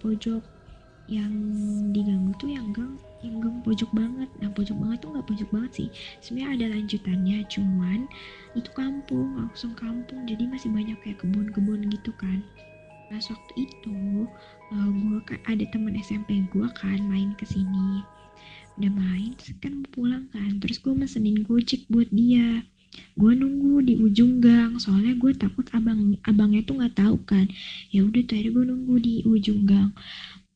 pojok yang diganggu tuh yang gang yang gang pojok banget nah pojok banget tuh nggak pojok banget sih sebenarnya ada lanjutannya cuman itu kampung langsung kampung jadi masih banyak kayak kebun-kebun gitu kan Nah, waktu itu uh, gue kan ada teman SMP gue kan main ke sini. Udah main, kan mau pulang kan. Terus gue mesenin gojek buat dia. Gue nunggu di ujung gang, soalnya gue takut abang abangnya tuh nggak tahu kan. Ya udah tuh gue nunggu di ujung gang.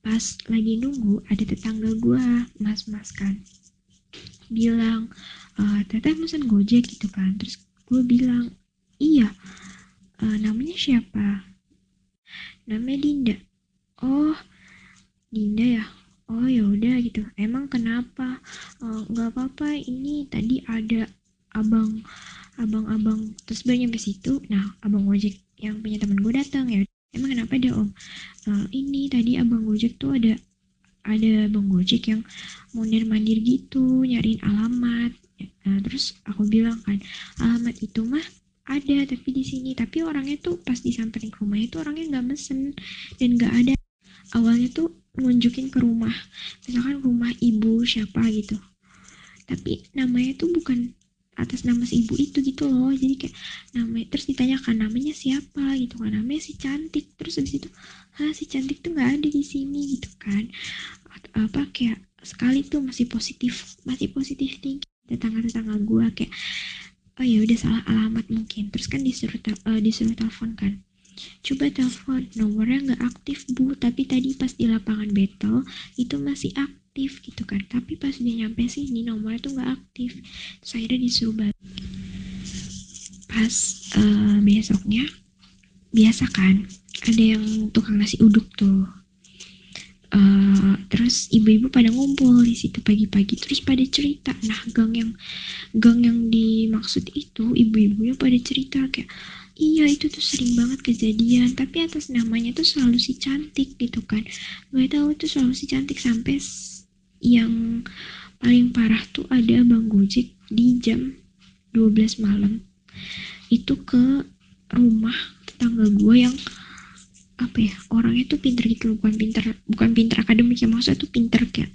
Pas lagi nunggu ada tetangga gue, mas-mas kan, bilang, e, teteh mesen gojek gitu kan. Terus gue bilang, iya, e, namanya siapa? namanya Dinda oh Dinda ya oh ya udah gitu emang kenapa oh, nggak oh, apa-apa ini tadi ada abang abang-abang terus baru nyampe situ nah abang ojek yang punya teman gue datang ya. Emang kenapa ada om? Uh, ini tadi abang ojek tuh ada ada abang ojek yang mundir mandir gitu nyariin alamat. Nah, terus aku bilang kan alamat itu mah ada tapi di sini. Tapi orangnya tuh pas disamperin ke rumahnya tuh orangnya nggak mesen dan nggak ada. Awalnya tuh nunjukin ke rumah misalkan rumah ibu siapa gitu. Tapi namanya tuh bukan atas nama si ibu itu gitu loh. Jadi kayak namanya terus ditanyakan namanya siapa? gitu kan. Namanya si cantik. Terus habis itu ah si cantik tuh nggak ada di sini gitu kan. Apa kayak sekali tuh masih positif masih positif tinggi tetangga tetangga gue kayak oh ya udah salah alamat mungkin. Terus kan disuruh uh, disuruh telepon kan coba telepon nomornya nggak aktif bu. Tapi tadi pas di lapangan battle itu masih aktif gitu kan. Tapi pas dia nyampe sini nomornya tuh nggak aktif. Terus akhirnya disuruh balik. Pas uh, besoknya biasa kan ada yang tukang nasi uduk tuh. Uh, terus ibu-ibu pada ngumpul di situ pagi-pagi. Terus pada cerita. Nah gang yang gang yang dimaksud itu ibu-ibu yang pada cerita kayak iya itu tuh sering banget kejadian. Tapi atas namanya tuh selalu si cantik gitu kan. Nggak tahu tuh selalu si cantik sampai yang paling parah tuh ada bang gojek di jam 12 malam. Itu ke rumah tetangga gue yang apa ya orangnya tuh pinter gitu bukan pinter bukan pinter akademik ya maksudnya tuh pinter kayak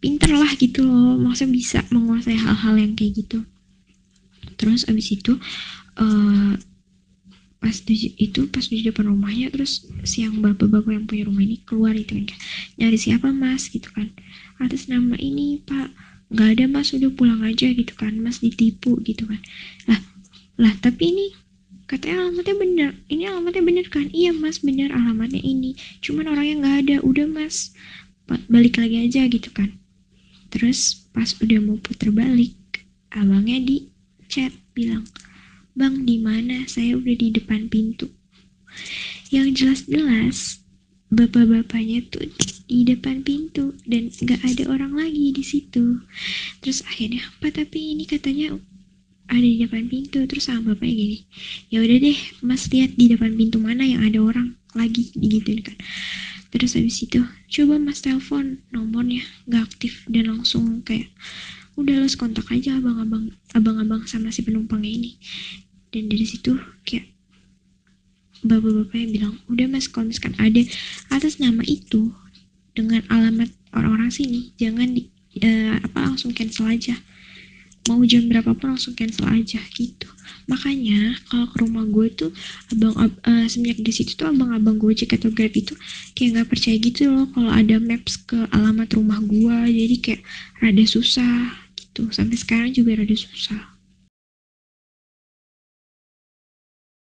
pinter lah gitu loh. Maksudnya bisa menguasai hal-hal yang kayak gitu. Terus abis itu uh, pas di, itu pas di depan rumahnya terus siang bapak-bapak yang punya rumah ini keluar itu kan nyari siapa mas gitu kan. Atas nama ini pak. Nggak ada mas udah pulang aja gitu kan. Mas ditipu gitu kan. Lah lah tapi ini katanya alamatnya bener. Ini alamatnya bener kan? Iya mas bener alamatnya ini. Cuman orangnya nggak ada. Udah mas. Balik lagi aja gitu kan. Terus pas udah mau puter balik abangnya di chat bilang bang di mana? Saya udah di depan pintu. Yang jelas-jelas bapak-bapaknya tuh di depan pintu dan nggak ada orang lagi di situ. Terus akhirnya apa tapi ini katanya ada di depan pintu. Terus sama bapaknya gini ya udah deh mas lihat di depan pintu mana yang ada orang lagi digituin kan. Terus habis itu coba mas telepon nomornya gak aktif. Dan langsung kayak udah los kontak aja abang-abang abang-abang sama si penumpangnya ini dan dari situ kayak bapak-bapaknya bilang udah mas kalau misalkan ada atas nama itu dengan alamat orang-orang sini jangan di, uh, apa langsung cancel aja. Mau jam berapapun langsung cancel aja gitu. Makanya kalau ke rumah gue tuh abang ab, uh, semenjak di situ tuh abang-abang gojek atau grab itu kayak nggak percaya gitu loh kalau ada maps ke alamat rumah gue jadi kayak rada susah gitu. Sampai sekarang juga rada susah